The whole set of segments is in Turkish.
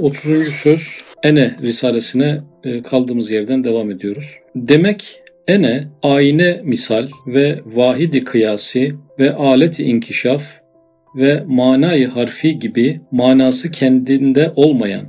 30. söz Ene Risalesine e, kaldığımız yerden devam ediyoruz. Demek ene ayine misal ve vahidi kıyasi ve aleti inkişaf ve manayı harfi gibi manası kendinde olmayan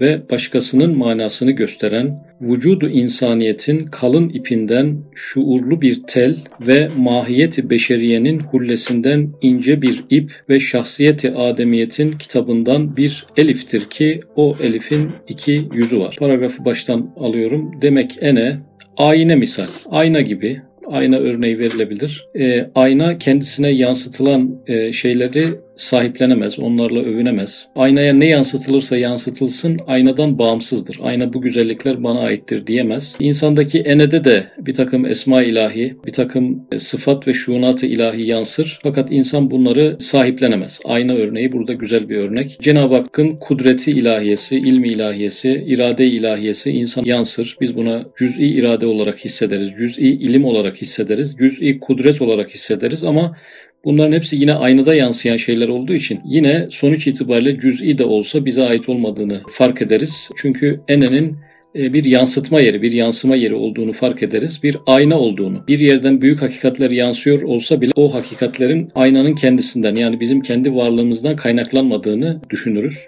ve başkasının manasını gösteren vücudu insaniyetin kalın ipinden şuurlu bir tel ve mahiyeti beşeriyenin hullesinden ince bir ip ve şahsiyeti ademiyetin kitabından bir eliftir ki o elifin iki yüzü var. Paragrafı baştan alıyorum. Demek ene ayna misal, ayna gibi ayna örneği verilebilir. E, ayna kendisine yansıtılan e, şeyleri sahiplenemez, onlarla övünemez. Aynaya ne yansıtılırsa yansıtılsın aynadan bağımsızdır. Ayna bu güzellikler bana aittir diyemez. İnsandaki enede de bir takım esma ilahi, bir takım e, sıfat ve şuunatı ilahi yansır. Fakat insan bunları sahiplenemez. Ayna örneği burada güzel bir örnek. Cenab-ı Hakk'ın kudreti ilahiyesi, ilmi ilahiyesi, irade ilahiyesi insan yansır. Biz buna cüz'i irade olarak hissederiz, cüz'i ilim olarak hissederiz, cüz'i kudret olarak hissederiz ama Bunların hepsi yine aynada yansıyan şeyler olduğu için yine sonuç itibariyle cüz'i de olsa bize ait olmadığını fark ederiz. Çünkü enenin e, bir yansıtma yeri, bir yansıma yeri olduğunu fark ederiz. Bir ayna olduğunu, bir yerden büyük hakikatler yansıyor olsa bile o hakikatlerin aynanın kendisinden yani bizim kendi varlığımızdan kaynaklanmadığını düşünürüz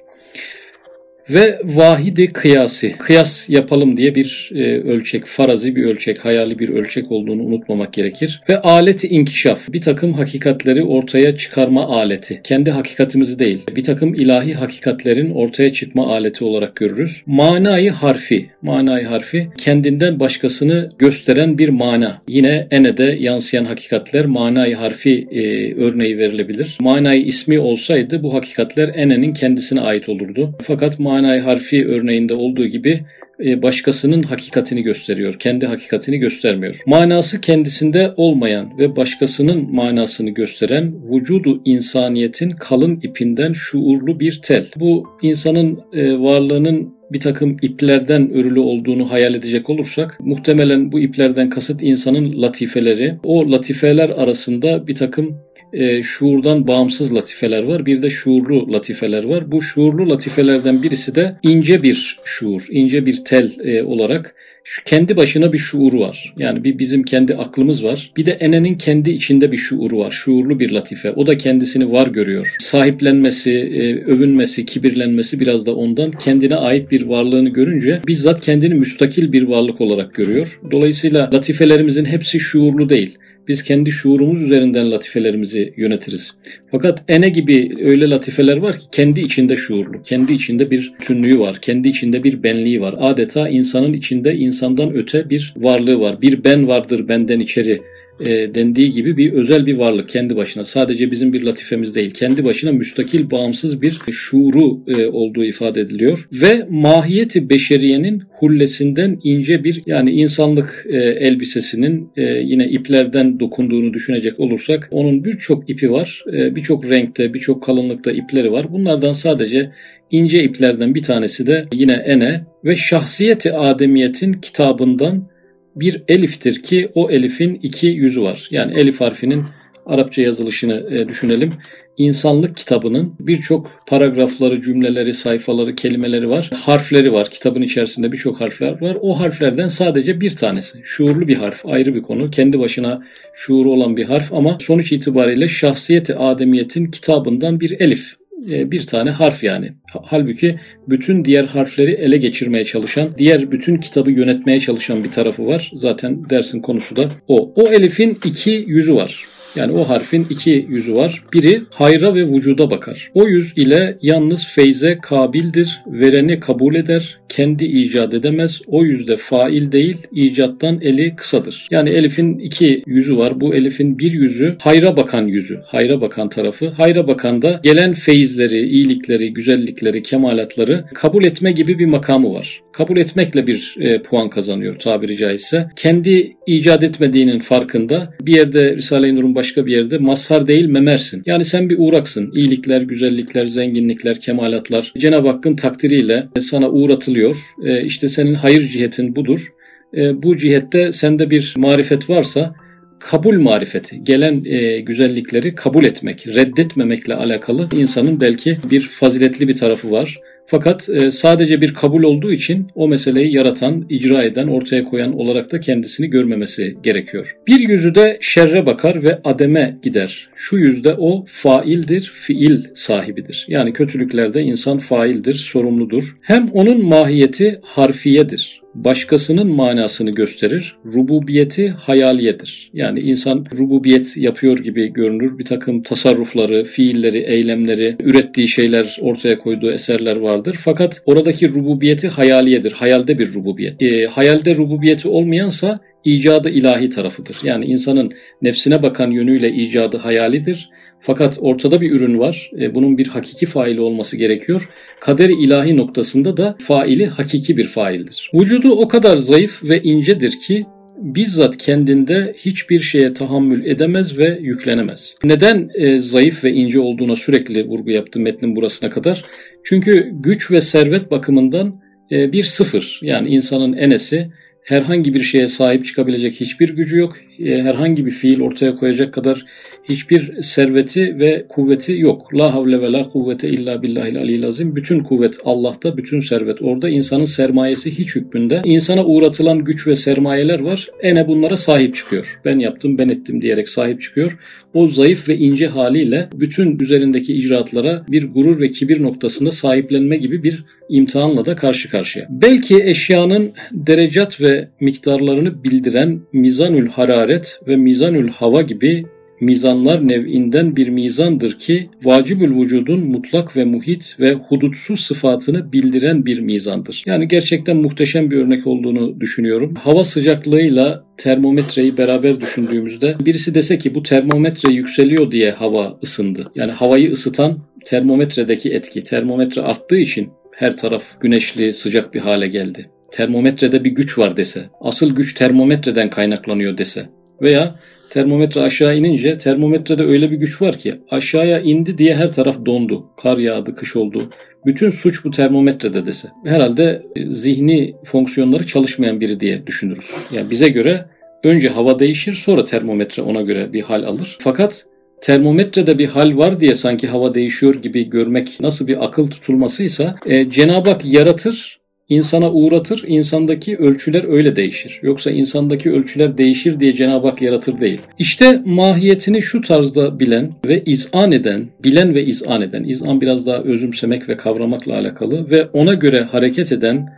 ve vahidi kıyası. Kıyas yapalım diye bir e, ölçek, farazi bir ölçek, hayali bir ölçek olduğunu unutmamak gerekir. Ve aleti inkişaf, bir takım hakikatleri ortaya çıkarma aleti. Kendi hakikatimizi değil, bir takım ilahi hakikatlerin ortaya çıkma aleti olarak görürüz. Manayı harfi, manayı harfi kendinden başkasını gösteren bir mana. Yine enede yansıyan hakikatler manayı harfi e, örneği verilebilir. Manayı ismi olsaydı bu hakikatler enenin kendisine ait olurdu. Fakat manayı manay harfi örneğinde olduğu gibi e, başkasının hakikatini gösteriyor. Kendi hakikatini göstermiyor. Manası kendisinde olmayan ve başkasının manasını gösteren vücudu insaniyetin kalın ipinden şuurlu bir tel. Bu insanın e, varlığının bir takım iplerden örülü olduğunu hayal edecek olursak muhtemelen bu iplerden kasıt insanın latifeleri. O latifeler arasında bir takım e, şuurdan bağımsız latifeler var. Bir de şuurlu latifeler var. Bu şuurlu latifelerden birisi de ince bir şuur, ince bir tel e, olarak şu kendi başına bir şuuru var. Yani bir bizim kendi aklımız var. Bir de enenin kendi içinde bir şuuru var. Şuurlu bir latife. O da kendisini var görüyor. Sahiplenmesi, e, övünmesi, kibirlenmesi biraz da ondan. Kendine ait bir varlığını görünce bizzat kendini müstakil bir varlık olarak görüyor. Dolayısıyla latifelerimizin hepsi şuurlu değil. Biz kendi şuurumuz üzerinden latifelerimizi yönetiriz. Fakat ene gibi öyle latifeler var ki kendi içinde şuurlu, kendi içinde bir tünlüğü var, kendi içinde bir benliği var. Adeta insanın içinde insandan öte bir varlığı var. Bir ben vardır benden içeri e, dendiği gibi bir özel bir varlık kendi başına. Sadece bizim bir latifemiz değil. Kendi başına müstakil, bağımsız bir şuuru e, olduğu ifade ediliyor. Ve mahiyeti beşeriyenin hullesinden ince bir yani insanlık e, elbisesinin e, yine iplerden dokunduğunu düşünecek olursak onun birçok ipi var. E, birçok renkte, birçok kalınlıkta ipleri var. Bunlardan sadece ince iplerden bir tanesi de yine ene ve şahsiyeti ademiyetin kitabından bir eliftir ki o elifin iki yüzü var. Yani elif harfinin Arapça yazılışını e, düşünelim. İnsanlık kitabının birçok paragrafları, cümleleri, sayfaları, kelimeleri var. Harfleri var. Kitabın içerisinde birçok harfler var. O harflerden sadece bir tanesi. Şuurlu bir harf, ayrı bir konu. Kendi başına şuuru olan bir harf ama sonuç itibariyle şahsiyeti ademiyetin kitabından bir elif bir tane harf yani. Halbuki bütün diğer harfleri ele geçirmeye çalışan, diğer bütün kitabı yönetmeye çalışan bir tarafı var. Zaten dersin konusu da o. O elifin iki yüzü var. Yani o harfin iki yüzü var. Biri hayra ve vücuda bakar. O yüz ile yalnız feyze kabildir, vereni kabul eder, kendi icat edemez. O yüzde fail değil, icattan eli kısadır. Yani Elif'in iki yüzü var. Bu Elif'in bir yüzü hayra bakan yüzü, hayra bakan tarafı. Hayra bakan da gelen feyizleri, iyilikleri, güzellikleri, kemalatları kabul etme gibi bir makamı var. Kabul etmekle bir e, puan kazanıyor tabiri caizse. Kendi icat etmediğinin farkında bir yerde Risale-i Nur'un başka bir yerde mazhar değil memersin. Yani sen bir uğraksın. İyilikler, güzellikler, zenginlikler, kemalatlar Cenab-ı Hakk'ın takdiriyle sana uğratılıyor. E, işte senin hayır cihetin budur. E, bu cihette sende bir marifet varsa kabul marifeti, gelen e, güzellikleri kabul etmek, reddetmemekle alakalı insanın belki bir faziletli bir tarafı var. Fakat e, sadece bir kabul olduğu için o meseleyi yaratan, icra eden, ortaya koyan olarak da kendisini görmemesi gerekiyor. Bir yüzü de şerre bakar ve ademe gider. Şu yüzde o faildir, fiil sahibidir. Yani kötülüklerde insan faildir, sorumludur. Hem onun mahiyeti harfiyedir başkasının manasını gösterir. Rububiyeti hayaliyedir. Yani insan rububiyet yapıyor gibi görünür. Bir takım tasarrufları, fiilleri, eylemleri, ürettiği şeyler, ortaya koyduğu eserler vardır. Fakat oradaki rububiyeti hayaliyedir. Hayalde bir rububiyet. E, hayalde rububiyeti olmayansa icadı ilahi tarafıdır. Yani insanın nefsine bakan yönüyle icadı hayalidir. Fakat ortada bir ürün var. E, bunun bir hakiki faili olması gerekiyor. Kader ilahi noktasında da faili hakiki bir faildir. Vücudu o kadar zayıf ve incedir ki bizzat kendinde hiçbir şeye tahammül edemez ve yüklenemez. Neden e, zayıf ve ince olduğuna sürekli vurgu yaptım metnin burasına kadar? Çünkü güç ve servet bakımından e, bir sıfır. Yani insanın enesi herhangi bir şeye sahip çıkabilecek hiçbir gücü yok. E, herhangi bir fiil ortaya koyacak kadar hiçbir serveti ve kuvveti yok. La havle ve la kuvvete illa billahil aliyil azim. Bütün kuvvet Allah'ta, bütün servet orada. İnsanın sermayesi hiç hükmünde. İnsana uğratılan güç ve sermayeler var. Ene bunlara sahip çıkıyor. Ben yaptım, ben ettim diyerek sahip çıkıyor. O zayıf ve ince haliyle bütün üzerindeki icraatlara bir gurur ve kibir noktasında sahiplenme gibi bir imtihanla da karşı karşıya. Belki eşyanın derecat ve miktarlarını bildiren mizanül hararet ve mizanül hava gibi mizanlar nev'inden bir mizandır ki vacibül vücudun mutlak ve muhit ve hudutsuz sıfatını bildiren bir mizandır. Yani gerçekten muhteşem bir örnek olduğunu düşünüyorum. Hava sıcaklığıyla termometreyi beraber düşündüğümüzde birisi dese ki bu termometre yükseliyor diye hava ısındı. Yani havayı ısıtan termometredeki etki. Termometre arttığı için her taraf güneşli, sıcak bir hale geldi. Termometrede bir güç var dese, asıl güç termometreden kaynaklanıyor dese veya termometre aşağı inince termometrede öyle bir güç var ki aşağıya indi diye her taraf dondu. Kar yağdı, kış oldu. Bütün suç bu termometrede dese. Herhalde e, zihni fonksiyonları çalışmayan biri diye düşünürüz. Yani bize göre önce hava değişir sonra termometre ona göre bir hal alır. Fakat termometrede bir hal var diye sanki hava değişiyor gibi görmek nasıl bir akıl tutulmasıysa e, Cenab-ı Hak yaratır insana uğratır, insandaki ölçüler öyle değişir. Yoksa insandaki ölçüler değişir diye Cenab-ı Hak yaratır değil. İşte mahiyetini şu tarzda bilen ve izan eden, bilen ve izan eden, izan biraz daha özümsemek ve kavramakla alakalı ve ona göre hareket eden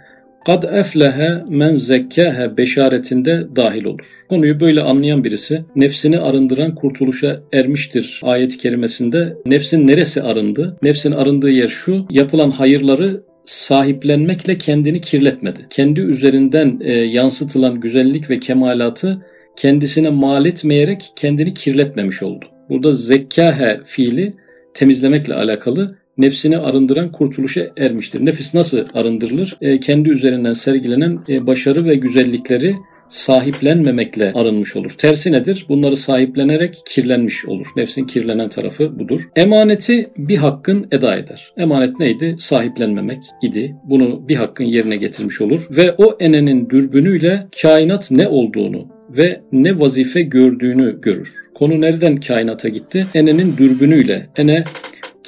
kad eflehe men zekkehe beşaretinde dahil olur. Konuyu böyle anlayan birisi nefsini arındıran kurtuluşa ermiştir ayet-i kerimesinde. Nefsin neresi arındı? Nefsin arındığı yer şu. Yapılan hayırları sahiplenmekle kendini kirletmedi. Kendi üzerinden e, yansıtılan güzellik ve kemalatı kendisine mal etmeyerek kendini kirletmemiş oldu. Burada zekkâhe fiili temizlemekle alakalı nefsini arındıran kurtuluşa ermiştir. Nefis nasıl arındırılır? E, kendi üzerinden sergilenen e, başarı ve güzellikleri sahiplenmemekle arınmış olur. Tersi nedir? Bunları sahiplenerek kirlenmiş olur. Nefsin kirlenen tarafı budur. Emaneti bir hakkın eda eder. Emanet neydi? Sahiplenmemek idi. Bunu bir hakkın yerine getirmiş olur ve o enenin dürbünüyle kainat ne olduğunu ve ne vazife gördüğünü görür. Konu nereden kainata gitti? Enenin dürbünüyle. Ene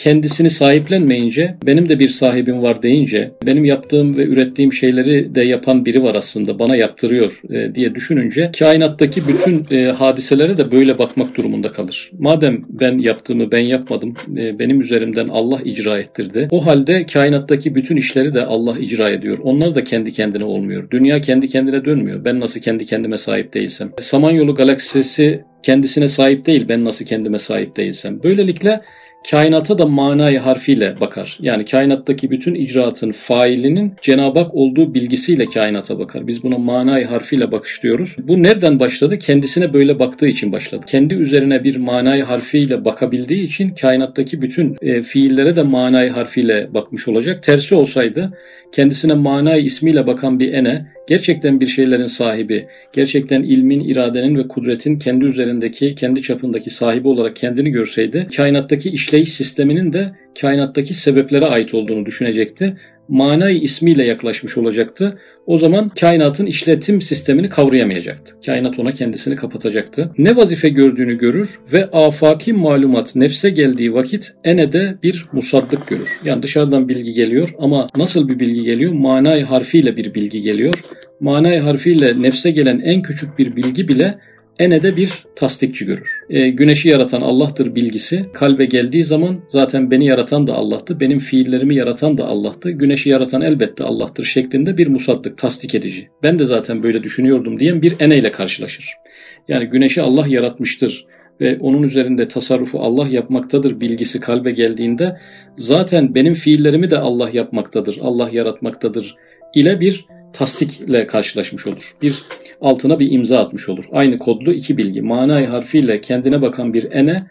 kendisini sahiplenmeyince benim de bir sahibim var deyince benim yaptığım ve ürettiğim şeyleri de yapan biri var aslında bana yaptırıyor e, diye düşününce kainattaki bütün e, hadiselere de böyle bakmak durumunda kalır. Madem ben yaptığımı ben yapmadım e, benim üzerimden Allah icra ettirdi. O halde kainattaki bütün işleri de Allah icra ediyor. Onlar da kendi kendine olmuyor. Dünya kendi kendine dönmüyor. Ben nasıl kendi kendime sahip değilsem. Samanyolu galaksisi kendisine sahip değil ben nasıl kendime sahip değilsem. Böylelikle kainata da manayı harfiyle bakar. Yani kainattaki bütün icraatın failinin Cenab-ı Hak olduğu bilgisiyle kainata bakar. Biz buna manayı harfiyle bakış diyoruz. Bu nereden başladı? Kendisine böyle baktığı için başladı. Kendi üzerine bir manayı harfiyle bakabildiği için kainattaki bütün e, fiillere de manayı harfiyle bakmış olacak. Tersi olsaydı kendisine manayı ismiyle bakan bir ene gerçekten bir şeylerin sahibi, gerçekten ilmin, iradenin ve kudretin kendi üzerindeki, kendi çapındaki sahibi olarak kendini görseydi, kainattaki işleyiş sisteminin de kainattaki sebeplere ait olduğunu düşünecekti. Manayı ismiyle yaklaşmış olacaktı. O zaman kainatın işletim sistemini kavrayamayacaktı. Kainat ona kendisini kapatacaktı. Ne vazife gördüğünü görür ve afaki malumat nefse geldiği vakit ene de bir musaddık görür. Yani dışarıdan bilgi geliyor ama nasıl bir bilgi geliyor? Manay harfiyle bir bilgi geliyor. Manay harfiyle nefse gelen en küçük bir bilgi bile ene de bir tasdikçi görür. E, güneşi yaratan Allah'tır bilgisi kalbe geldiği zaman zaten beni yaratan da Allah'tı, benim fiillerimi yaratan da Allah'tı, güneşi yaratan elbette Allah'tır şeklinde bir musaddık, tasdik edici. Ben de zaten böyle düşünüyordum diyen bir ene ile karşılaşır. Yani güneşi Allah yaratmıştır ve onun üzerinde tasarrufu Allah yapmaktadır bilgisi kalbe geldiğinde zaten benim fiillerimi de Allah yapmaktadır, Allah yaratmaktadır ile bir tasdikle karşılaşmış olur. Bir altına bir imza atmış olur. Aynı kodlu iki bilgi. Manay harfiyle kendine bakan bir ene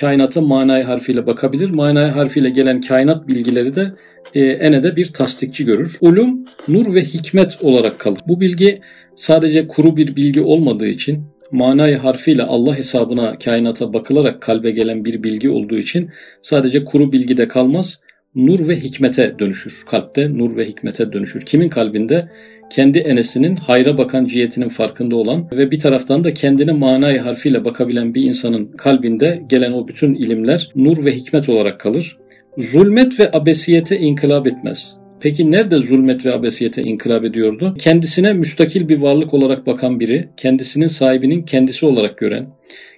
kainata manay harfiyle bakabilir. Manay harfiyle gelen kainat bilgileri de e, enede bir tasdikçi görür. Ulum, nur ve hikmet olarak kalır. Bu bilgi sadece kuru bir bilgi olmadığı için manay harfiyle Allah hesabına kainata bakılarak kalbe gelen bir bilgi olduğu için sadece kuru bilgide kalmaz nur ve hikmete dönüşür. Kalpte nur ve hikmete dönüşür. Kimin kalbinde? Kendi enesinin hayra bakan cihetinin farkında olan ve bir taraftan da kendine manayı harfiyle bakabilen bir insanın kalbinde gelen o bütün ilimler nur ve hikmet olarak kalır. Zulmet ve abesiyete inkılap etmez. Peki nerede zulmet ve abesiyete inkılap ediyordu? Kendisine müstakil bir varlık olarak bakan biri, kendisinin sahibinin kendisi olarak gören,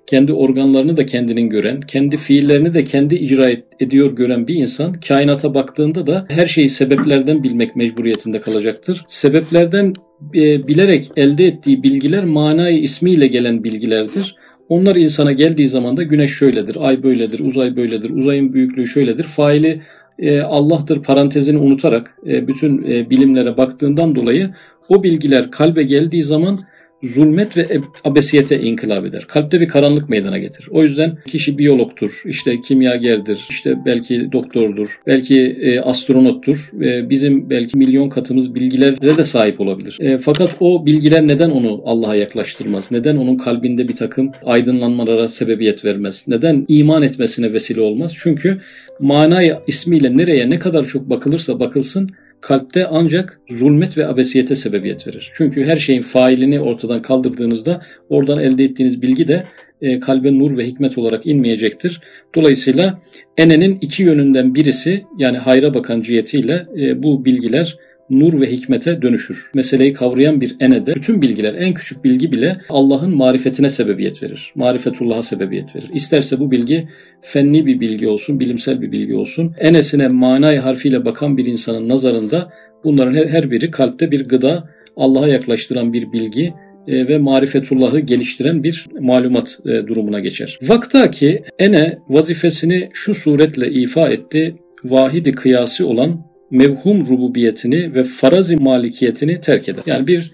kendi organlarını da kendinin gören, kendi fiillerini de kendi icra ediyor gören bir insan kainata baktığında da her şeyi sebeplerden bilmek mecburiyetinde kalacaktır. Sebeplerden e, bilerek elde ettiği bilgiler manayı ismiyle gelen bilgilerdir. Onlar insana geldiği zaman da güneş şöyledir, ay böyledir, uzay böyledir, uzayın büyüklüğü şöyledir. Faili e, Allah'tır parantezini unutarak e, bütün e, bilimlere baktığından dolayı o bilgiler kalbe geldiği zaman zulmet ve abesiyete inkılap eder. Kalpte bir karanlık meydana getirir. O yüzden kişi biyologtur, işte kimyagerdir, işte belki doktordur, belki e, astronottur. E, bizim belki milyon katımız bilgilere de sahip olabilir. E, fakat o bilgiler neden onu Allah'a yaklaştırmaz? Neden onun kalbinde bir takım aydınlanmalara sebebiyet vermez? Neden iman etmesine vesile olmaz? Çünkü manayı ismiyle nereye ne kadar çok bakılırsa bakılsın kalpte ancak zulmet ve abesiyete sebebiyet verir. Çünkü her şeyin failini ortadan kaldırdığınızda oradan elde ettiğiniz bilgi de e, kalbe nur ve hikmet olarak inmeyecektir. Dolayısıyla enenin iki yönünden birisi yani hayra bakan cihetiyle e, bu bilgiler nur ve hikmete dönüşür. Meseleyi kavrayan bir enede bütün bilgiler, en küçük bilgi bile Allah'ın marifetine sebebiyet verir. Marifetullah'a sebebiyet verir. İsterse bu bilgi fenni bir bilgi olsun, bilimsel bir bilgi olsun. Enesine manay harfiyle bakan bir insanın nazarında bunların her biri kalpte bir gıda, Allah'a yaklaştıran bir bilgi e, ve marifetullahı geliştiren bir malumat e, durumuna geçer. Vaktaki ene vazifesini şu suretle ifa etti. Vahidi kıyası olan mevhum rububiyetini ve farazi malikiyetini terk eder. Yani bir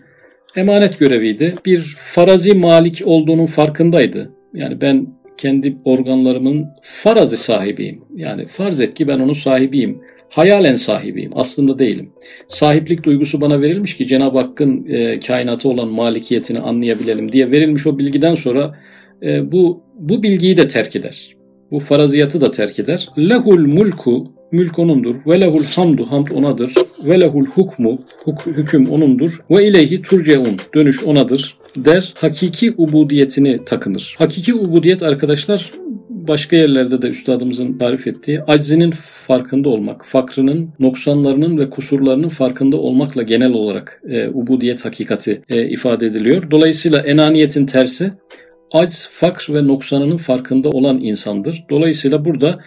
emanet göreviydi. Bir farazi malik olduğunun farkındaydı. Yani ben kendi organlarımın farazi sahibiyim. Yani farz et ki ben onun sahibiyim. Hayalen sahibiyim. Aslında değilim. Sahiplik duygusu bana verilmiş ki Cenab-ı Hakk'ın e, kainatı olan malikiyetini anlayabilelim diye verilmiş o bilgiden sonra e, bu bu bilgiyi de terk eder. Bu faraziyatı da terk eder. Lehul mulku Mülk onundur. Ve lehul hamdu hamd onadır. Ve lehul hukmu huk, hüküm onundur. Ve ileyhi turceun dönüş onadır der. Hakiki ubudiyetini takınır. Hakiki ubudiyet arkadaşlar başka yerlerde de üstadımızın tarif ettiği aczinin farkında olmak, fakrının, noksanlarının ve kusurlarının farkında olmakla genel olarak e, ubudiyet hakikati e, ifade ediliyor. Dolayısıyla enaniyetin tersi acz, fakr ve noksanının farkında olan insandır. Dolayısıyla burada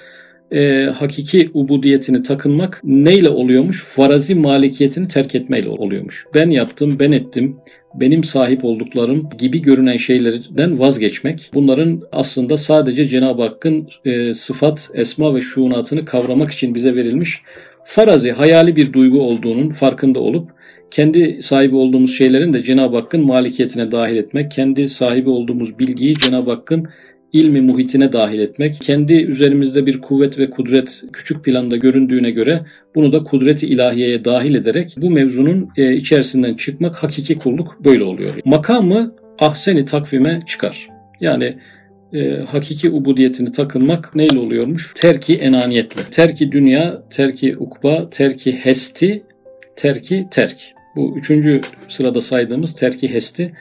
e, hakiki ubudiyetini takınmak neyle oluyormuş? Farazi malikiyetini terk etmeyle oluyormuş. Ben yaptım, ben ettim, benim sahip olduklarım gibi görünen şeylerden vazgeçmek. Bunların aslında sadece Cenab-ı Hakk'ın e, sıfat, esma ve şuunatını kavramak için bize verilmiş farazi, hayali bir duygu olduğunun farkında olup kendi sahibi olduğumuz şeylerin de Cenab-ı Hakk'ın malikiyetine dahil etmek, kendi sahibi olduğumuz bilgiyi Cenab-ı Hakk'ın ilmi muhitine dahil etmek, kendi üzerimizde bir kuvvet ve kudret küçük planda göründüğüne göre bunu da kudreti ilahiyeye dahil ederek bu mevzunun e, içerisinden çıkmak hakiki kulluk böyle oluyor. Makamı ahseni takvime çıkar. Yani e, hakiki ubudiyetini takınmak neyle oluyormuş? Terki enaniyetle. Terki dünya, terki ukba, terki hesti, terki terk. Bu üçüncü sırada saydığımız terki hesti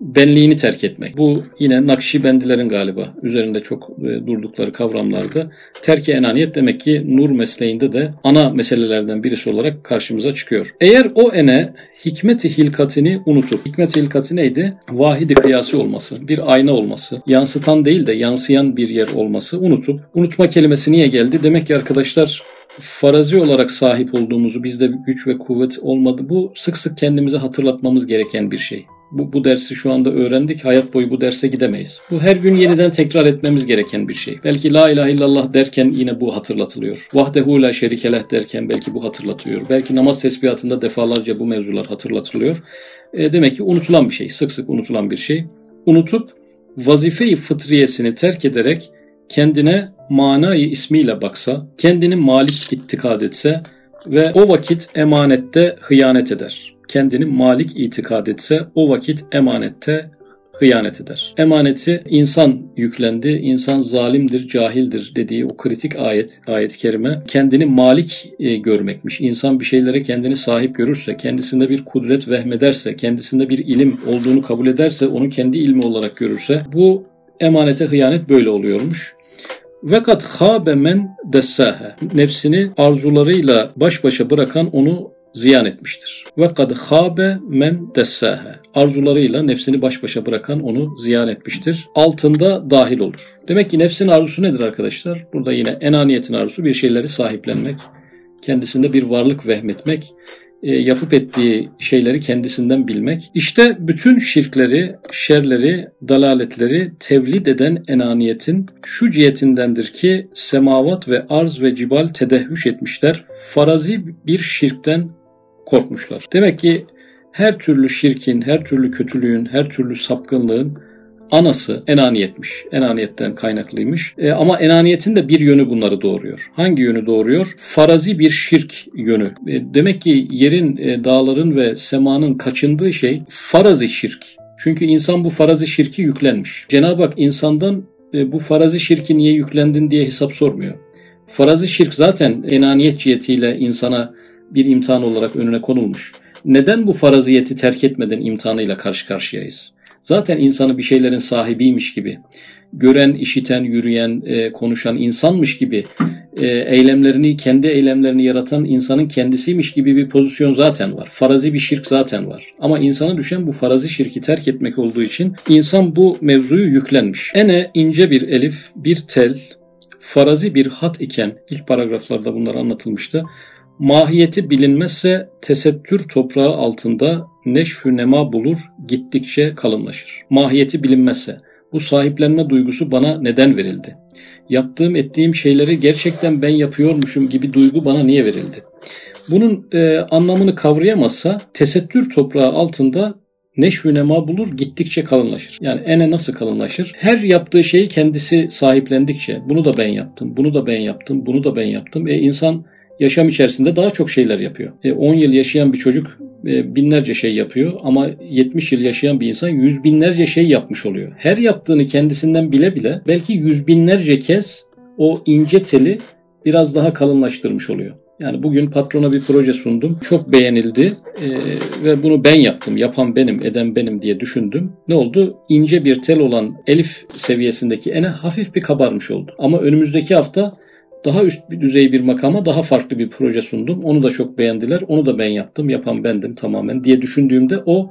benliğini terk etmek. Bu yine Nakşibendilerin galiba üzerinde çok e, durdukları kavramlarda. Terki enaniyet demek ki nur mesleğinde de ana meselelerden birisi olarak karşımıza çıkıyor. Eğer o ene hikmeti hilkatini unutup, hikmet hilkati neydi? Vahidi kıyası olması, bir ayna olması, yansıtan değil de yansıyan bir yer olması unutup, unutma kelimesi niye geldi? Demek ki arkadaşlar farazi olarak sahip olduğumuzu bizde güç ve kuvvet olmadı. Bu sık sık kendimize hatırlatmamız gereken bir şey bu, bu dersi şu anda öğrendik. Hayat boyu bu derse gidemeyiz. Bu her gün yeniden tekrar etmemiz gereken bir şey. Belki la ilahe illallah derken yine bu hatırlatılıyor. Vahdehu la şerikeleh derken belki bu hatırlatılıyor. Belki namaz tesbihatında defalarca bu mevzular hatırlatılıyor. E, demek ki unutulan bir şey. Sık sık unutulan bir şey. Unutup vazife-i fıtriyesini terk ederek kendine manayı ismiyle baksa, kendini malik ittikad etse ve o vakit emanette hıyanet eder kendini malik itikad etse o vakit emanette hıyanet eder. Emaneti insan yüklendi, insan zalimdir, cahildir dediği o kritik ayet, ayet-i kerime kendini malik e, görmekmiş. İnsan bir şeylere kendini sahip görürse, kendisinde bir kudret vehmederse, kendisinde bir ilim olduğunu kabul ederse, onu kendi ilmi olarak görürse bu emanete hıyanet böyle oluyormuş. Vekat habe men dessahe. Nefsini arzularıyla baş başa bırakan onu ziyan etmiştir. Ve kad habe men dessahe. Arzularıyla nefsini baş başa bırakan onu ziyan etmiştir. Altında dahil olur. Demek ki nefsin arzusu nedir arkadaşlar? Burada yine enaniyetin arzusu bir şeyleri sahiplenmek, kendisinde bir varlık vehmetmek, e, yapıp ettiği şeyleri kendisinden bilmek. İşte bütün şirkleri, şerleri, dalaletleri tevlid eden enaniyetin şu cihetindendir ki semavat ve arz ve cibal tedehhüş etmişler. Farazi bir şirkten korkmuşlar. Demek ki her türlü şirkin, her türlü kötülüğün, her türlü sapkınlığın anası enaniyetmiş. Enaniyetten kaynaklıymış. E, ama enaniyetin de bir yönü bunları doğuruyor. Hangi yönü doğuruyor? Farazi bir şirk yönü. E, demek ki yerin, e, dağların ve semanın kaçındığı şey farazi şirk. Çünkü insan bu farazi şirki yüklenmiş. Cenab-ı Hak insandan e, bu farazi şirki niye yüklendin diye hesap sormuyor. Farazi şirk zaten enaniyet cihetiyle insana bir imtihan olarak önüne konulmuş. Neden bu faraziyeti terk etmeden imtihanıyla karşı karşıyayız? Zaten insanı bir şeylerin sahibiymiş gibi, gören, işiten, yürüyen, e, konuşan insanmış gibi, e, eylemlerini, kendi eylemlerini yaratan insanın kendisiymiş gibi bir pozisyon zaten var. Farazi bir şirk zaten var. Ama insana düşen bu farazi şirki terk etmek olduğu için insan bu mevzuyu yüklenmiş. Ene ince bir elif, bir tel, farazi bir hat iken, ilk paragraflarda bunlar anlatılmıştı. Mahiyeti bilinmezse tesettür toprağı altında neşhü nema bulur, gittikçe kalınlaşır. Mahiyeti bilinmezse bu sahiplenme duygusu bana neden verildi? Yaptığım ettiğim şeyleri gerçekten ben yapıyormuşum gibi duygu bana niye verildi? Bunun e, anlamını kavrayamazsa tesettür toprağı altında neşvü nema bulur gittikçe kalınlaşır. Yani ene nasıl kalınlaşır? Her yaptığı şeyi kendisi sahiplendikçe bunu da ben yaptım, bunu da ben yaptım, bunu da ben yaptım. E insan yaşam içerisinde daha çok şeyler yapıyor. E, 10 yıl yaşayan bir çocuk e, binlerce şey yapıyor ama 70 yıl yaşayan bir insan yüz binlerce şey yapmış oluyor. Her yaptığını kendisinden bile bile belki yüz binlerce kez o ince teli biraz daha kalınlaştırmış oluyor. Yani bugün patrona bir proje sundum. Çok beğenildi e, ve bunu ben yaptım. Yapan benim, eden benim diye düşündüm. Ne oldu? İnce bir tel olan elif seviyesindeki ene hafif bir kabarmış oldu. Ama önümüzdeki hafta daha üst bir düzey bir makama daha farklı bir proje sundum. Onu da çok beğendiler. Onu da ben yaptım. Yapan bendim tamamen diye düşündüğümde o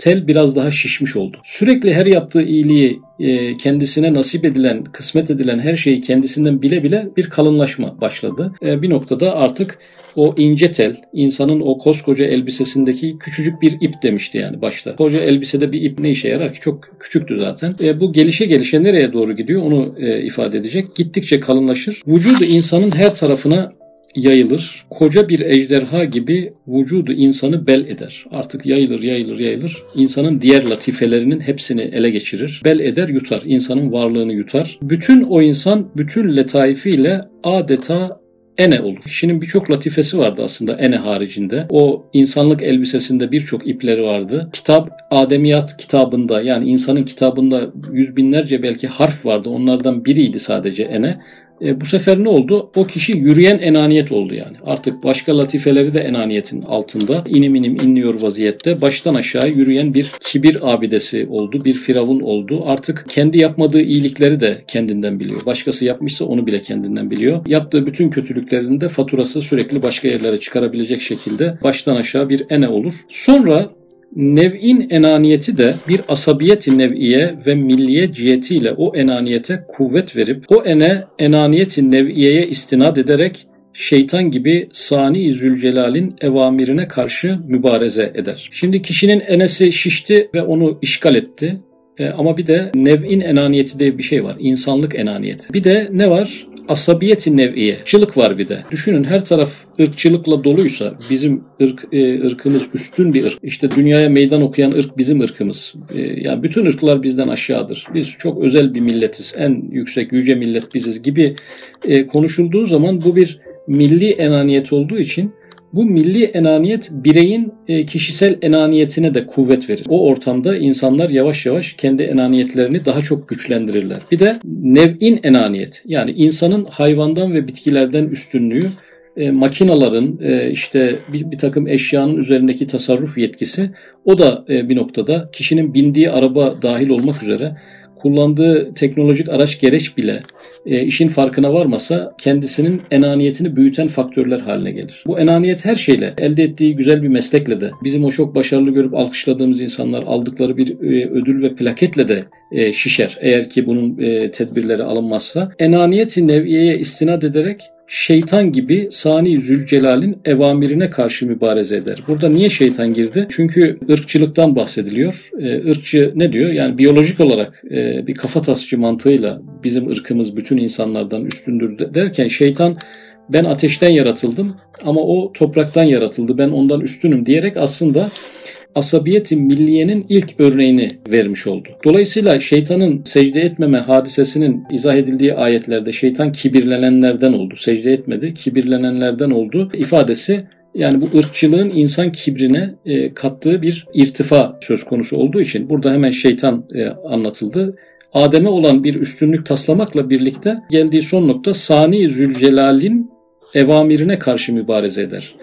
tel biraz daha şişmiş oldu. Sürekli her yaptığı iyiliği e, kendisine nasip edilen, kısmet edilen her şeyi kendisinden bile bile bir kalınlaşma başladı. E, bir noktada artık o ince tel, insanın o koskoca elbisesindeki küçücük bir ip demişti yani başta. Koca elbisede bir ip ne işe yarar ki? Çok küçüktü zaten. E, bu gelişe gelişe nereye doğru gidiyor onu e, ifade edecek. Gittikçe kalınlaşır. Vücudu insanın her tarafına yayılır. Koca bir ejderha gibi vücudu insanı bel eder. Artık yayılır, yayılır, yayılır. İnsanın diğer latifelerinin hepsini ele geçirir. Bel eder, yutar. İnsanın varlığını yutar. Bütün o insan bütün letaifiyle adeta ene olur. Kişinin birçok latifesi vardı aslında ene haricinde. O insanlık elbisesinde birçok ipleri vardı. Kitap Ademiyat kitabında yani insanın kitabında yüz binlerce belki harf vardı. Onlardan biriydi sadece ene. E, bu sefer ne oldu? O kişi yürüyen enaniyet oldu yani. Artık başka latifeleri de enaniyetin altında inim inim inliyor vaziyette. Baştan aşağı yürüyen bir kibir abidesi oldu. Bir firavun oldu. Artık kendi yapmadığı iyilikleri de kendinden biliyor. Başkası yapmışsa onu bile kendinden biliyor. Yaptığı bütün kötülüklerinin de faturası sürekli başka yerlere çıkarabilecek şekilde baştan aşağı bir ene olur. Sonra Nev'in enaniyeti de bir asabiyeti nev'iye ve milliye cihetiyle o enaniyete kuvvet verip o ene enaniyeti nev'iyeye istinad ederek şeytan gibi Sani Zülcelal'in evamirine karşı mübareze eder. Şimdi kişinin enesi şişti ve onu işgal etti. E, ama bir de nev'in enaniyeti diye bir şey var. İnsanlık enaniyeti. Bir de ne var? asabiyeti nev'iye. Çılık var bir de. Düşünün her taraf ırkçılıkla doluysa bizim ırk, e, ırkımız üstün bir ırk. İşte dünyaya meydan okuyan ırk bizim ırkımız. E, yani bütün ırklar bizden aşağıdır. Biz çok özel bir milletiz. En yüksek yüce millet biziz gibi e, konuşulduğu zaman bu bir milli enaniyet olduğu için bu milli enaniyet bireyin e, kişisel enaniyetine de kuvvet verir. O ortamda insanlar yavaş yavaş kendi enaniyetlerini daha çok güçlendirirler. Bir de nev'in enaniyet yani insanın hayvandan ve bitkilerden üstünlüğü e, makinaların e, işte bir, bir takım eşyanın üzerindeki tasarruf yetkisi o da bir noktada kişinin bindiği araba dahil olmak üzere kullandığı teknolojik araç gereç bile e, işin farkına varmasa kendisinin enaniyetini büyüten faktörler haline gelir. Bu enaniyet her şeyle, elde ettiği güzel bir meslekle de, bizim o çok başarılı görüp alkışladığımız insanlar aldıkları bir e, ödül ve plaketle de e, şişer. Eğer ki bunun e, tedbirleri alınmazsa. Enaniyeti neviyeye istinad ederek şeytan gibi Sani Zülcelal'in evamirine karşı mübareze eder. Burada niye şeytan girdi? Çünkü ırkçılıktan bahsediliyor. Ee, ırkçı ne diyor? Yani biyolojik olarak e, bir kafatasçı mantığıyla bizim ırkımız bütün insanlardan üstündür derken şeytan ben ateşten yaratıldım ama o topraktan yaratıldı ben ondan üstünüm diyerek aslında asabiyeti milliyenin ilk örneğini vermiş oldu. Dolayısıyla şeytanın secde etmeme hadisesinin izah edildiği ayetlerde şeytan kibirlenenlerden oldu. Secde etmedi, kibirlenenlerden oldu ifadesi yani bu ırkçılığın insan kibrine e, kattığı bir irtifa söz konusu olduğu için burada hemen şeytan e, anlatıldı. Adem'e olan bir üstünlük taslamakla birlikte geldiği son nokta Sani Zülcelal'in evamirine karşı mübareze eder.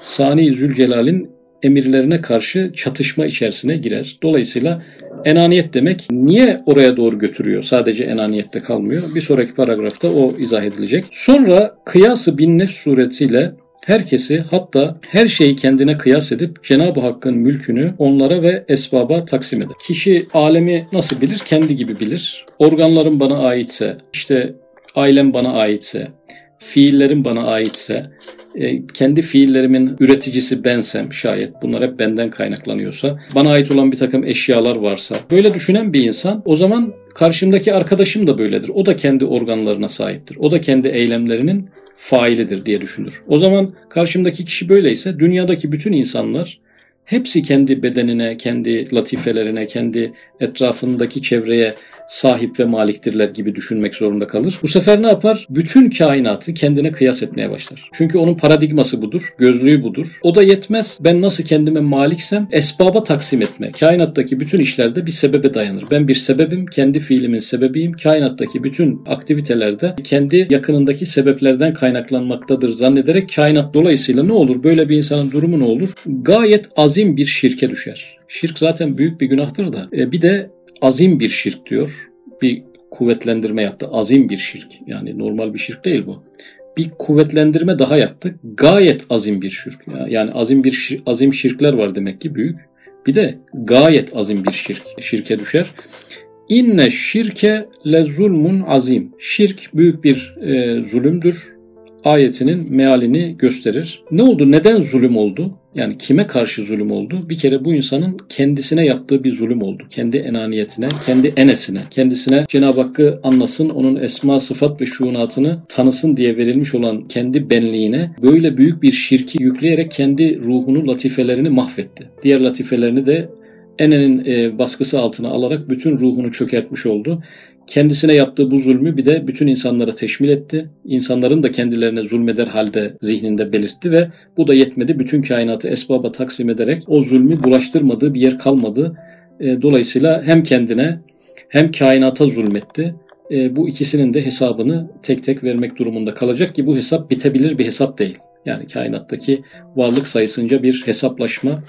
Sani Zülcelal'in emirlerine karşı çatışma içerisine girer. Dolayısıyla enaniyet demek niye oraya doğru götürüyor? Sadece enaniyette kalmıyor. Bir sonraki paragrafta o izah edilecek. Sonra kıyası bin nefs suretiyle herkesi hatta her şeyi kendine kıyas edip Cenab-ı Hakk'ın mülkünü onlara ve esbaba taksim eder. Kişi alemi nasıl bilir? Kendi gibi bilir. Organlarım bana aitse, işte ailem bana aitse, fiillerim bana aitse, e, kendi fiillerimin üreticisi bensem şayet bunlar hep benden kaynaklanıyorsa, bana ait olan bir takım eşyalar varsa, böyle düşünen bir insan o zaman karşımdaki arkadaşım da böyledir. O da kendi organlarına sahiptir. O da kendi eylemlerinin failidir diye düşünür. O zaman karşımdaki kişi böyleyse dünyadaki bütün insanlar hepsi kendi bedenine, kendi latifelerine, kendi etrafındaki çevreye sahip ve maliktirler gibi düşünmek zorunda kalır. Bu sefer ne yapar? Bütün kainatı kendine kıyas etmeye başlar. Çünkü onun paradigması budur, gözlüğü budur. O da yetmez. Ben nasıl kendime maliksem esbaba taksim etme. Kainattaki bütün işlerde bir sebebe dayanır. Ben bir sebebim, kendi fiilimin sebebiyim. Kainattaki bütün aktivitelerde kendi yakınındaki sebeplerden kaynaklanmaktadır zannederek kainat dolayısıyla ne olur? Böyle bir insanın durumu ne olur? Gayet azim bir şirke düşer. Şirk zaten büyük bir günahtır da. E, bir de azim bir şirk diyor. Bir kuvvetlendirme yaptı. Azim bir şirk. Yani normal bir şirk değil bu. Bir kuvvetlendirme daha yaptı. Gayet azim bir şirk. Yani azim bir şir, azim şirkler var demek ki büyük. Bir de gayet azim bir şirk. Şirke düşer. İnne şirke le zulmun azim. Şirk büyük bir e, zulümdür ayetinin mealini gösterir. Ne oldu? Neden zulüm oldu? Yani kime karşı zulüm oldu? Bir kere bu insanın kendisine yaptığı bir zulüm oldu. Kendi enaniyetine, kendi enesine, kendisine Cenab-ı Hakk'ı anlasın, onun esma, sıfat ve şuunatını tanısın diye verilmiş olan kendi benliğine böyle büyük bir şirki yükleyerek kendi ruhunu, latifelerini mahvetti. Diğer latifelerini de Ene'nin e, baskısı altına alarak bütün ruhunu çökertmiş oldu. Kendisine yaptığı bu zulmü bir de bütün insanlara teşmil etti. İnsanların da kendilerine zulmeder halde zihninde belirtti ve bu da yetmedi. Bütün kainatı esbaba taksim ederek o zulmü bulaştırmadığı bir yer kalmadı. E, dolayısıyla hem kendine hem kainata zulmetti. E, bu ikisinin de hesabını tek tek vermek durumunda kalacak ki bu hesap bitebilir bir hesap değil. Yani kainattaki varlık sayısınca bir hesaplaşma,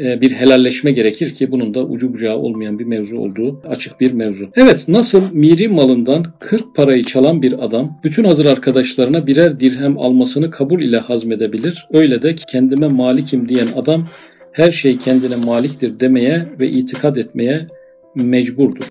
bir helalleşme gerekir ki bunun da ucu bucağı olmayan bir mevzu olduğu açık bir mevzu. Evet nasıl miri malından 40 parayı çalan bir adam bütün hazır arkadaşlarına birer dirhem almasını kabul ile hazmedebilir. Öyle de kendime malikim diyen adam her şey kendine maliktir demeye ve itikad etmeye mecburdur.